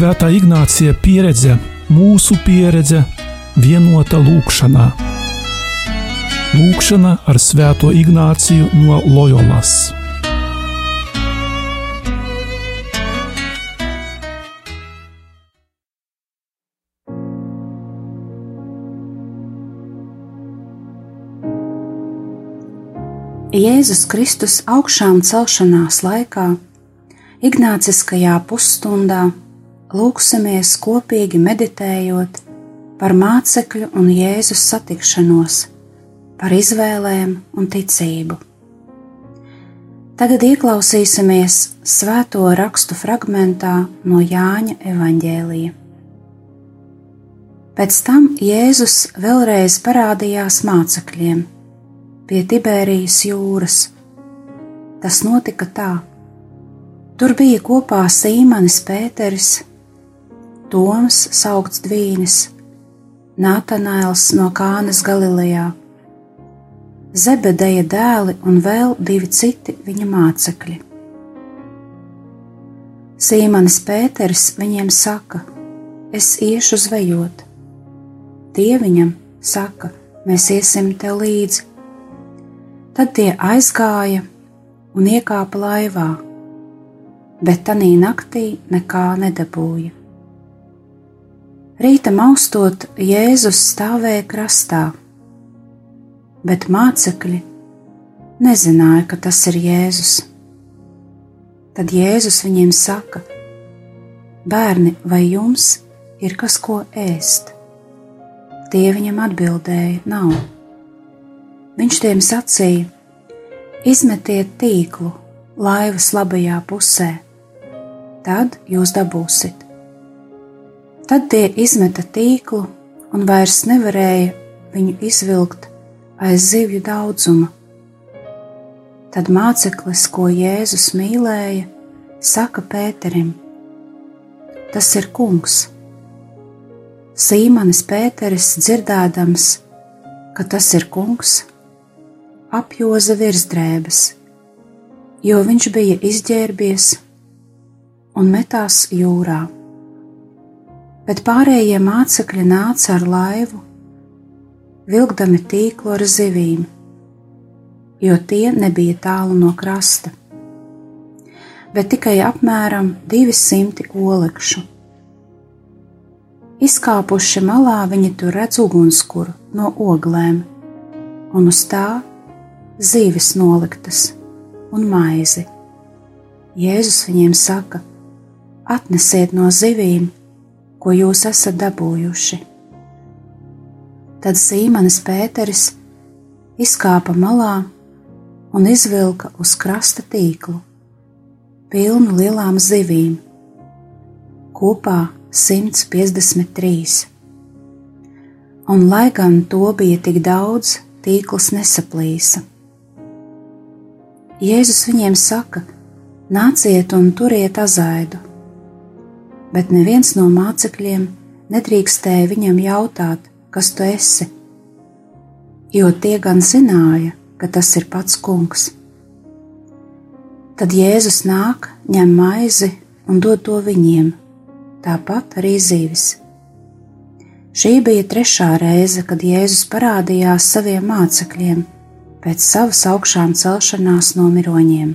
Svētā Ignācija pieredze, mūsu pieredze, vienota lūkšanā. Lūkšana ar Svēto Ignāciju no Loyolas. Jēzus Kristus augšām celšanās laikā, Ignāciskajā pusstundā, lūksimies kopīgi meditējot par mācekļu un Jēzus satikšanos, par izvēlēm un ticību. Tagad ieklausīsimies svēto rakstu fragmentā no Jāņa evaņģēlija. Pēc tam Jēzus vēlreiz parādījās mācekļiem pie Tibērijas jūras. Tas notika tā. Tur bija kopā Sīmanis Pēteris, Toms saukts Dvīnis, Nātanēls no Kānas Galilejā, Zebedeja dēli un vēl divi citi viņa mācekļi. Sīmanis Pēters viņiem saka: Es iešu zvejot. Tie viņam saka: Mēs iesim tev līdzi. Tad tie aizgāja un iekāpa laivā, bet tanī naktī nekā nedabūja. Rīta maustot, Jēzus stāvēja krastā, bet mācekļi nezināja, ka tas ir Jēzus. Tad Jēzus viņiem saka: Bērni, vai jums ir kas ko ēst? Tie viņam atbildēja: Nav. Viņš tiem sacīja: Izmetiet tīklu laivas labajā pusē, tad jūs dabūsiet. Tad tie izmeta tīklu un vairs nevarēja viņu izvilkt aiz zivju daudzuma. Tad māceklis, ko Jēzus mīlēja, saka Pēterim: Tas ir kungs. Sīmanis Pēteris dzirdēdams, ka tas ir kungs, apjoza virsdrēbes, jo viņš bija izģērbies un metās jūrā. Bet pārējie mācekļi nāca ar laivu, vilkdami tīklu ar zivīm, jo tie nebija tālu no krasta, bet tikai apmēram 200 olekšu. Izkāpuši malā, viņi tur redz ugunskura no oglēm, un uz tā zīves noliktas un maizi. Jēzus viņiem saka: Atnesiet no zivīm, ko jūs esat dabūjuši. Tad Sīmanis Pēteris izkāpa malā un izvilka uz krasta tīklu, pilnu lielām zivīm, kopā 153. Un, lai gan to bija tik daudz, tīkls nesaplīsa. Jēzus viņiem saka: Nāciet un turiet azaidu. Bet neviens no mācekļiem nedrīkstēja viņam jautāt, kas tu esi, jo tie gan zināja, ka tas ir pats kungs. Tad Jēzus nāk, ņem maizi un dod to viņiem, tāpat arī zīves. Šī bija trešā reize, kad Jēzus parādījās saviem mācekļiem pēc savas augšām celšanās no miroņiem.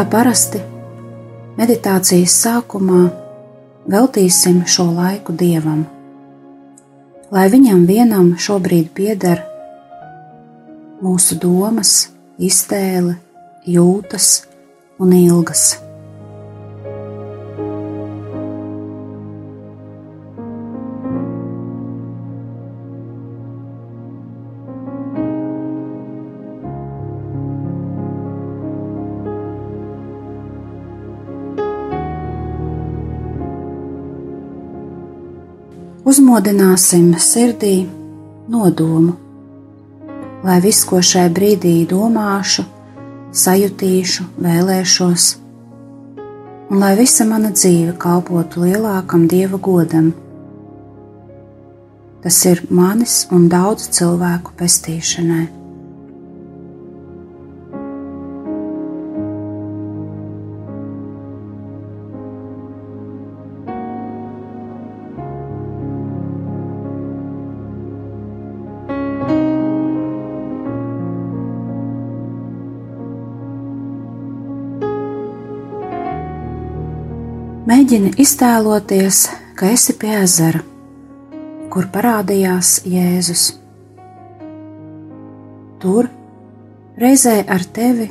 Kā parasti, meditācijas sākumā veltīsim šo laiku dievam, lai viņam vienam šobrīd pieder mūsu domas, iztēle, jūtas un ilgas. Uzmodināsim sirdī nodomu, lai viss, ko šai brīdī domāšu, sajutīšu, vēlēšos, un lai visa mana dzīve kalpotu lielākam dieva godam. Tas ir manis un daudzu cilvēku pestīšanai. Mēģini iztēloties, ka esi pie ezera, kur parādījās Jēzus. Tur reizē ar tevi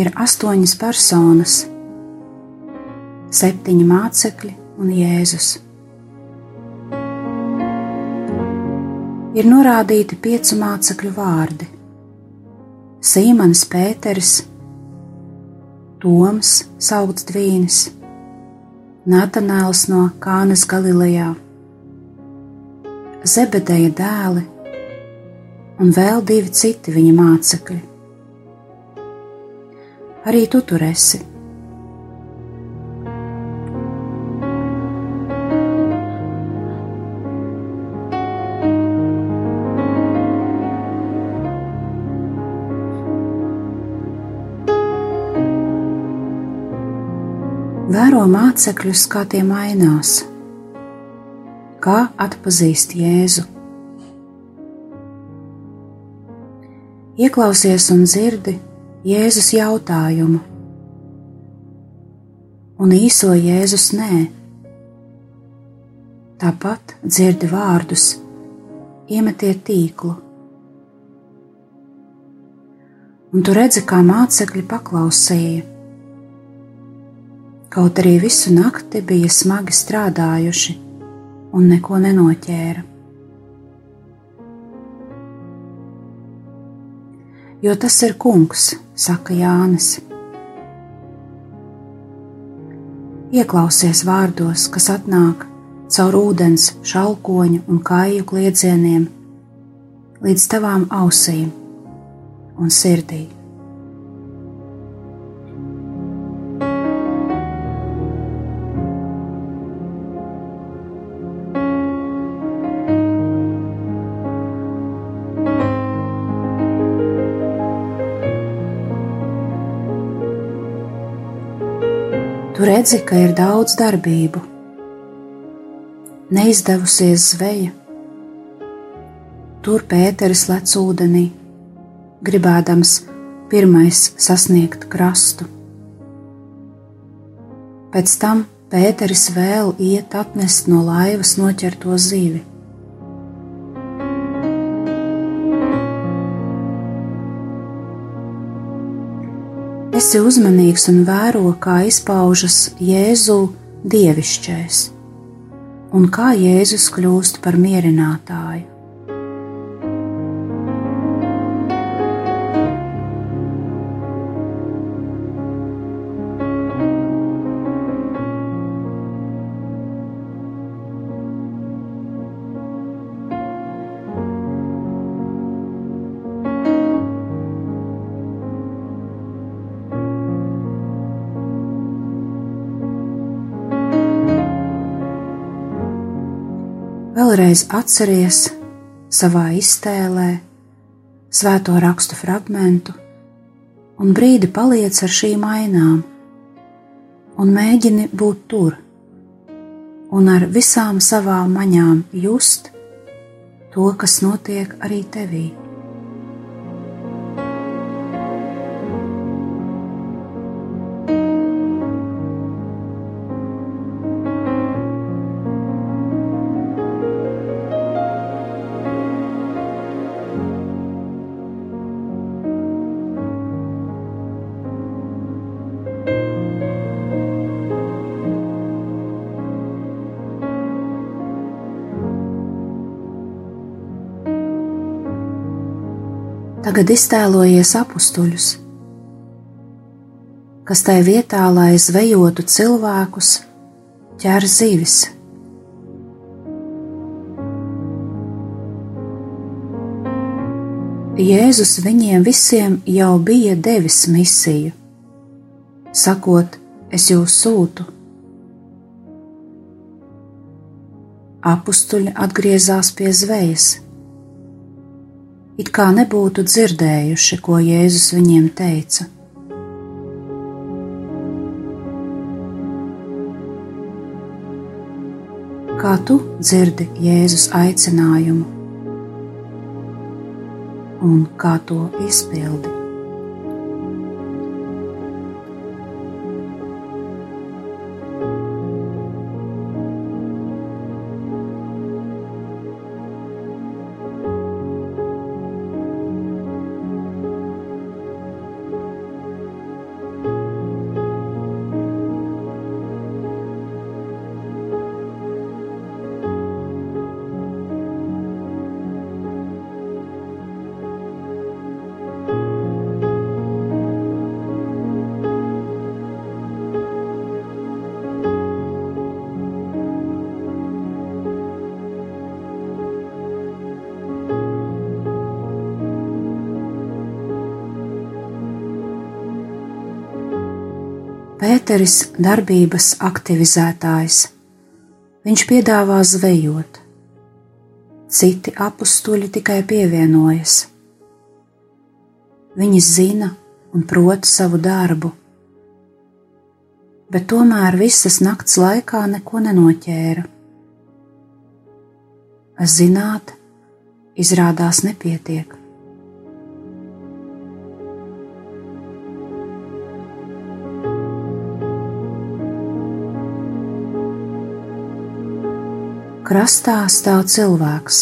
ir astoņas personas, septiņi mācekļi un Jēzus. Ir norādīti piecu mācekļu vārdi - Sīmanis Pēteris, Toms, saukts Dvīnis, Natanēls no Kānas Galilejā, Zebedeja dēli un vēl divi citi viņa mācekļi. Arī tu tur esi. Vēro mācekļus, kā tie mainās, kā atpazīst Jēzu. Ieklausies un dzirdi Jēzus jautājumu, un īso Jēzus nē. Tāpat dzirdi vārdus, iemetiet tīklu. Un tu redzi, kā mācekļi paklausīja kaut arī visu nakti bija smagi strādājuši un neko nenoķēra. Jo tas ir kungs, saka Jānis. Ieklausies vārdos, kas atnāk caur ūdens, šalkoņu un kāju kliedzieniem līdz tavām ausīm un sirdīm. Redzi, ka ir daudz darbību, neizdevusies zveja. Tur Pēteris lec ūdenī, gribēdams pirmais sasniegt krastu. Pēc tam Pēteris vēl iet atnest no laivas noķerto zivi. Esi uzmanīgs un vēro, kā izpaužas Jēzu dievišķais un kā Jēzus kļūst par mierinātāju. Vēlreiz atceries savā iztēlē svēto rakstu fragmentu un brīdi paliec ar šīm ainām un mēģini būt tur un ar visām savām maņām just to, kas notiek arī tevī. Tagad iztēlojies apstuļus, kas tai vietā, lai zvejotu cilvēkus, ķer zivis. Jēzus viņiem visiem jau bija devis misiju, sakot, es jūs sūtu. Apstuļi atgriezās pie zvejas, it kā nebūtu dzirdējuši, ko Jēzus viņiem teica. Kā tu dzirdi Jēzus aicinājumu un kā to izpildi? Pēteris darbības aktivizētājs. Viņš piedāvā zvejot, citi apstuļi tikai pievienojas. Viņi zina un prot savu darbu, bet tomēr visas nakts laikā neko nenoķēra. Zināt, izrādās nepietiek. Krastā stāv cilvēks.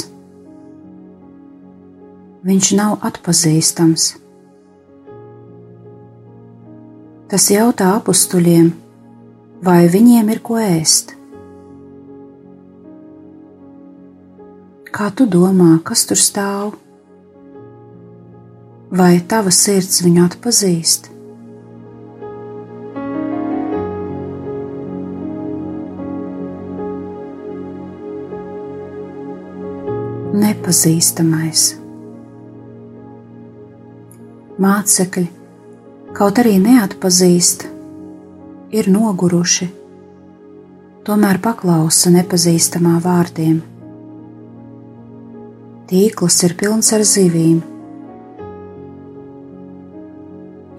Viņš nav atpazīstams. Tas jautā apstuļiem, vai viņiem ir ko ēst. Kā tu domā, kas tur stāv? Vai tava sirds viņu atpazīst? Nepazīstamais. Mācekļi, kaut arī neatpazīst, ir noguruši, tomēr paklausa nepazīstamā vārdiem. Tīkls ir pilns ar zivīm.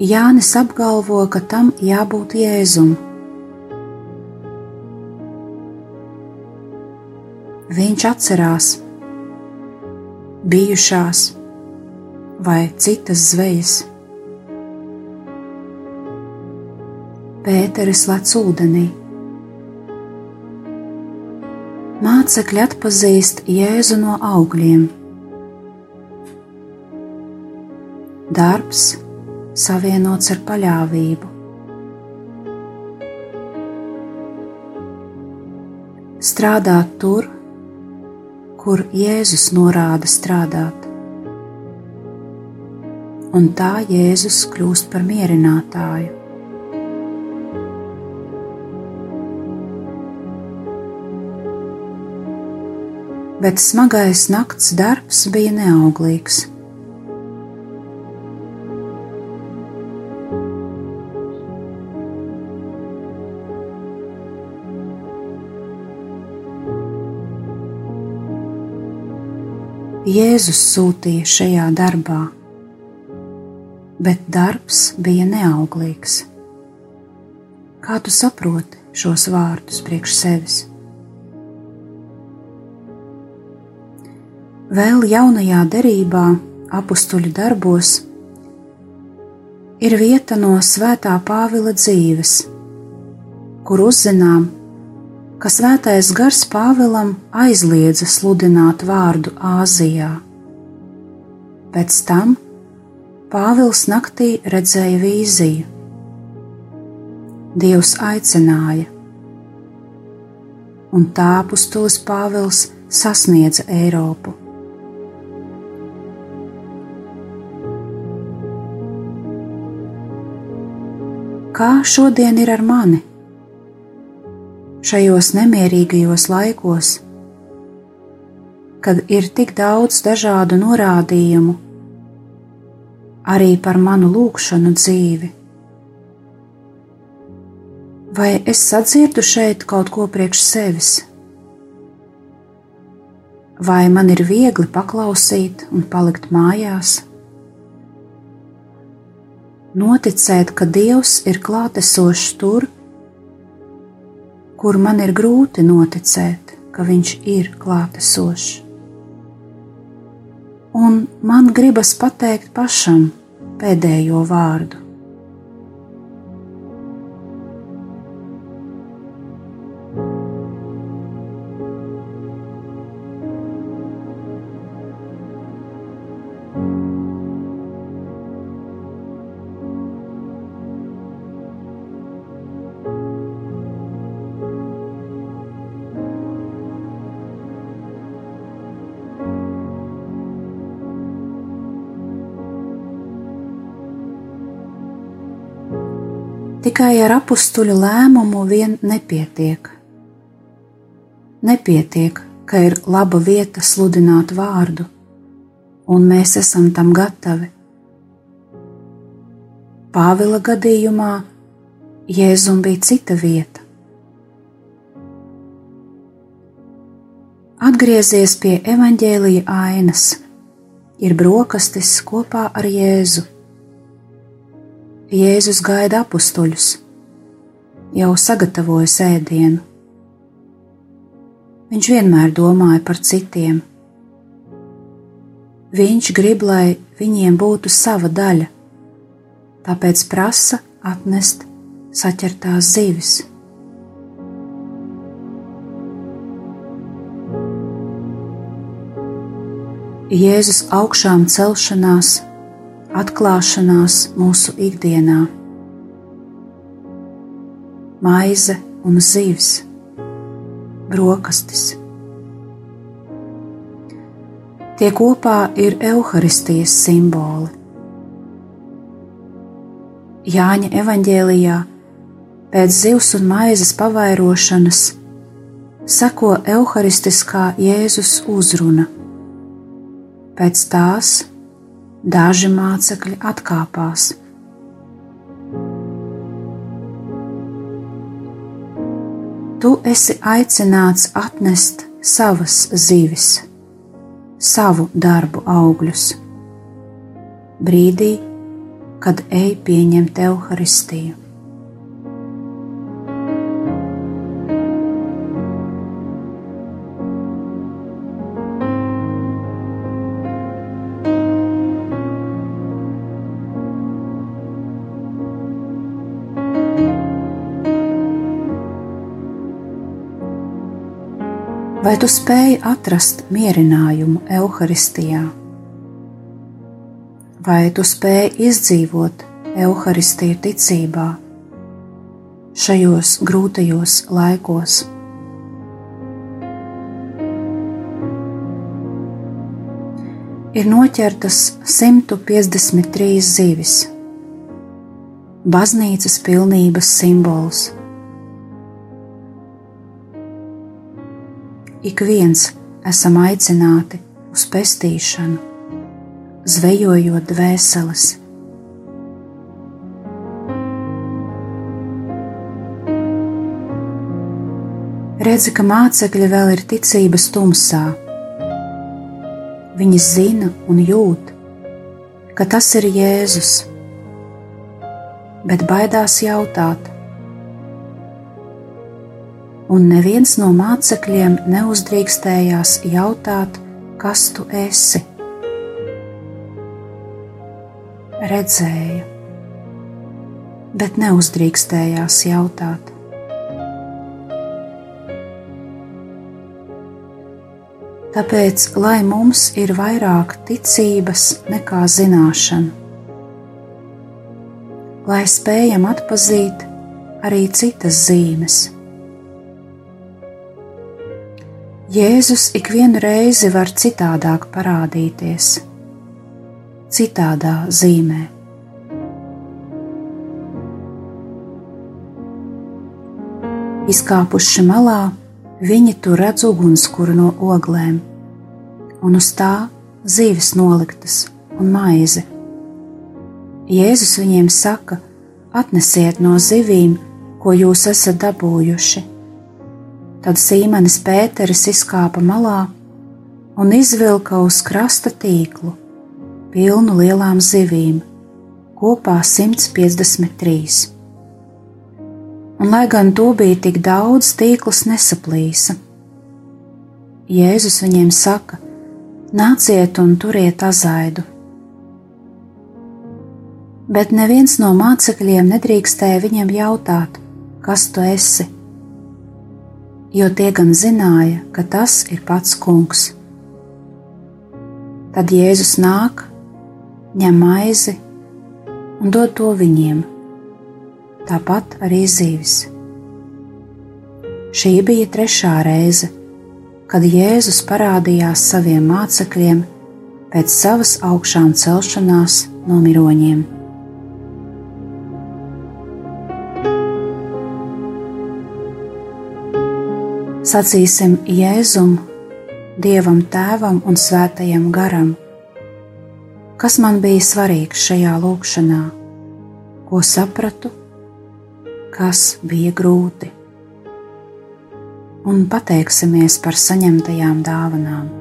Jānis apgalvo, ka tam jābūt jēzum. Viņš atcerās, bijušās vai citas zvejas. Pēteris lec ūdenī. Mācekļi atpazīst Jēzu no augļiem. Darbs savienots ar paļāvību. Strādāt tur, kur Jēzus norāda strādāt. Un tā Jēzus kļūst par mierinātāju. Bet smagais nakts darbs bija neauglīgs. Jēzus sūtīja šajā darbā, bet darbs bija neauglīgs. Kā tu saproti šos vārdus priekš sevis? Vēl jaunajā derībā, apakstuļu darbos, ir vieta no Svētā Pāvila dzīves, kur uzzinām, ka svētais gars Pāvēlam aizliedza sludināt vārdu Āzijā. Pēc tam Pāvils naktī redzēja vīziju. Dievs aicināja, un tā pustulis Pāvils sasniedza Eiropu. Kā šodien ir ar mani? Šajos nemierīgajos laikos, kad ir tik daudz dažādu norādījumu, arī par manu lūgšanu dzīvi. Vai es sadzirdu šeit kaut ko priekš sevis? Vai man ir viegli paklausīt un palikt mājās? noticēt, ka Dievs ir klātesošs tur, kur man ir grūti noticēt, ka Viņš ir klātesošs. Un man gribas pateikt pašam pēdējo vārdu. Tikai ar apstuļu lēmumu vien nepietiek. Nepietiek, ka ir laba vieta sludināt vārdu, un mēs esam tam gatavi. Pāvila gadījumā Jēzum bija cita vieta. Atgriezies pie evaņģēlīja ainas, ir brokastis kopā ar Jēzu. Jēzus gaida apstuļus, jau sagatavoja ēdienu. Viņš vienmēr domāja par citiem. Viņš grib, lai viņiem būtu sava daļa, tāpēc prasa atnest saķertās zivis. Jēzus augšām celšanās atklāšanās mūsu ikdienā. Maize un zivs, brokastis. Tie kopā ir evaharistijas simboli. Jāņa evanģēlijā pēc zivs un maizes pavairošanas seko evaharistiskā Jēzus uzruna. Pēc tās daži mācekļi atkāpās. Tu esi aicināts atnest savas zivis, savu darbu augļus, brīdī, kad ej pieņemt evaharistiju. Vai tu spēj atrast mierinājumu evaharistijā? Vai tu spēj izdzīvot evaharistiju ticībā šajos grūtajos laikos? Ir noķertas 153 zivis, baznīcas pilnības simbols ik viens esam aicināti uz pestīšanu, zvejojot dvēseles. Redzi, ka mācekļi vēl ir ticības tumsā. Viņi zina un jūt, ka tas ir Jēzus, bet baidās jautāt, un neviens no mācekļiem neuzdrīkstējās jautāt, kas tu esi. Redzēja, bet neuzdrīkstējās jautāt. Tāpēc, lai mums ir vairāk ticības nekā zināšana, lai spējam atpazīt arī citas zīmes Jēzus ikvienu reizi var citādāk parādīties, citādā zīmē. Izkāpuši malā, viņi tur redz ugunskura no oglēm, un uz tā zīves noliktas un maize. Jēzus viņiem saka: Atnesiet no zivīm, ko jūs esat dabūjuši. Tad Sīmanis Pēteris izkāpa malā un izvilka uz krasta tīklu, pilnu lielām zivīm, kopā 153. Un, lai gan to bija tik daudz, tīkls nesaplīsa. Jēzus viņiem saka: Nāciet un turiet azaidu! Bet neviens no mācekļiem nedrīkstēja viņam jautāt, kas tu esi, jo tie gan zināja, ka tas ir pats kungs. Tad Jēzus nāk, ņem maizi un dod to viņiem, tāpat arī zīves. Šī bija trešā reize, kad Jēzus parādījās saviem mācekļiem pēc savas augšām celšanās no miroņiem. Sacīsim Jēzum, Dievam Tēvam un Svētajam Garam, kas man bija svarīgs šajā lūkšanā, ko sapratu, kas bija grūti, un pateiksimies par saņemtajām dāvanām.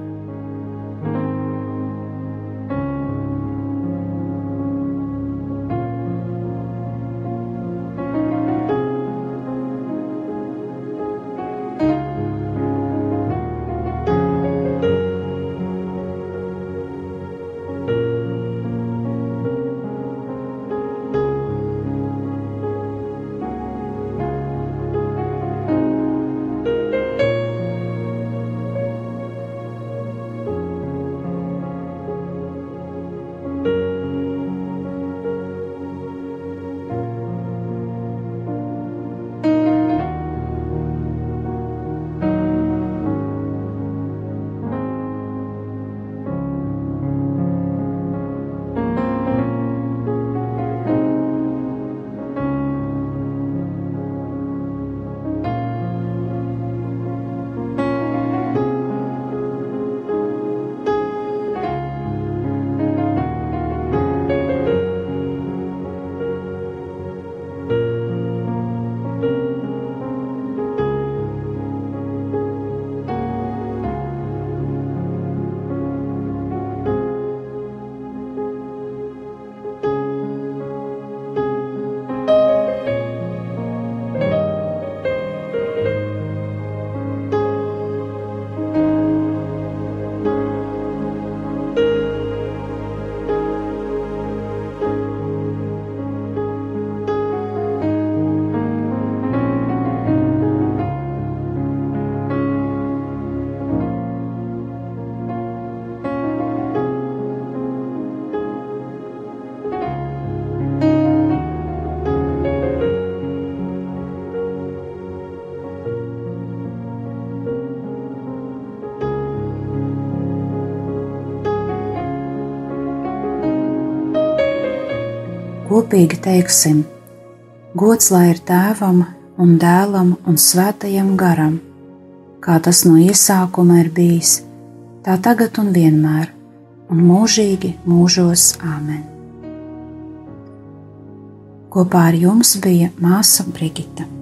Kopīgi teiksim: Gods lai ir tēvam un dēlam un svētajam garam, kā tas no iesākuma ir bijis, tā tagad un vienmēr, un mūžīgi mūžos Āmen. Kopā ar jums bija māsa Brigita.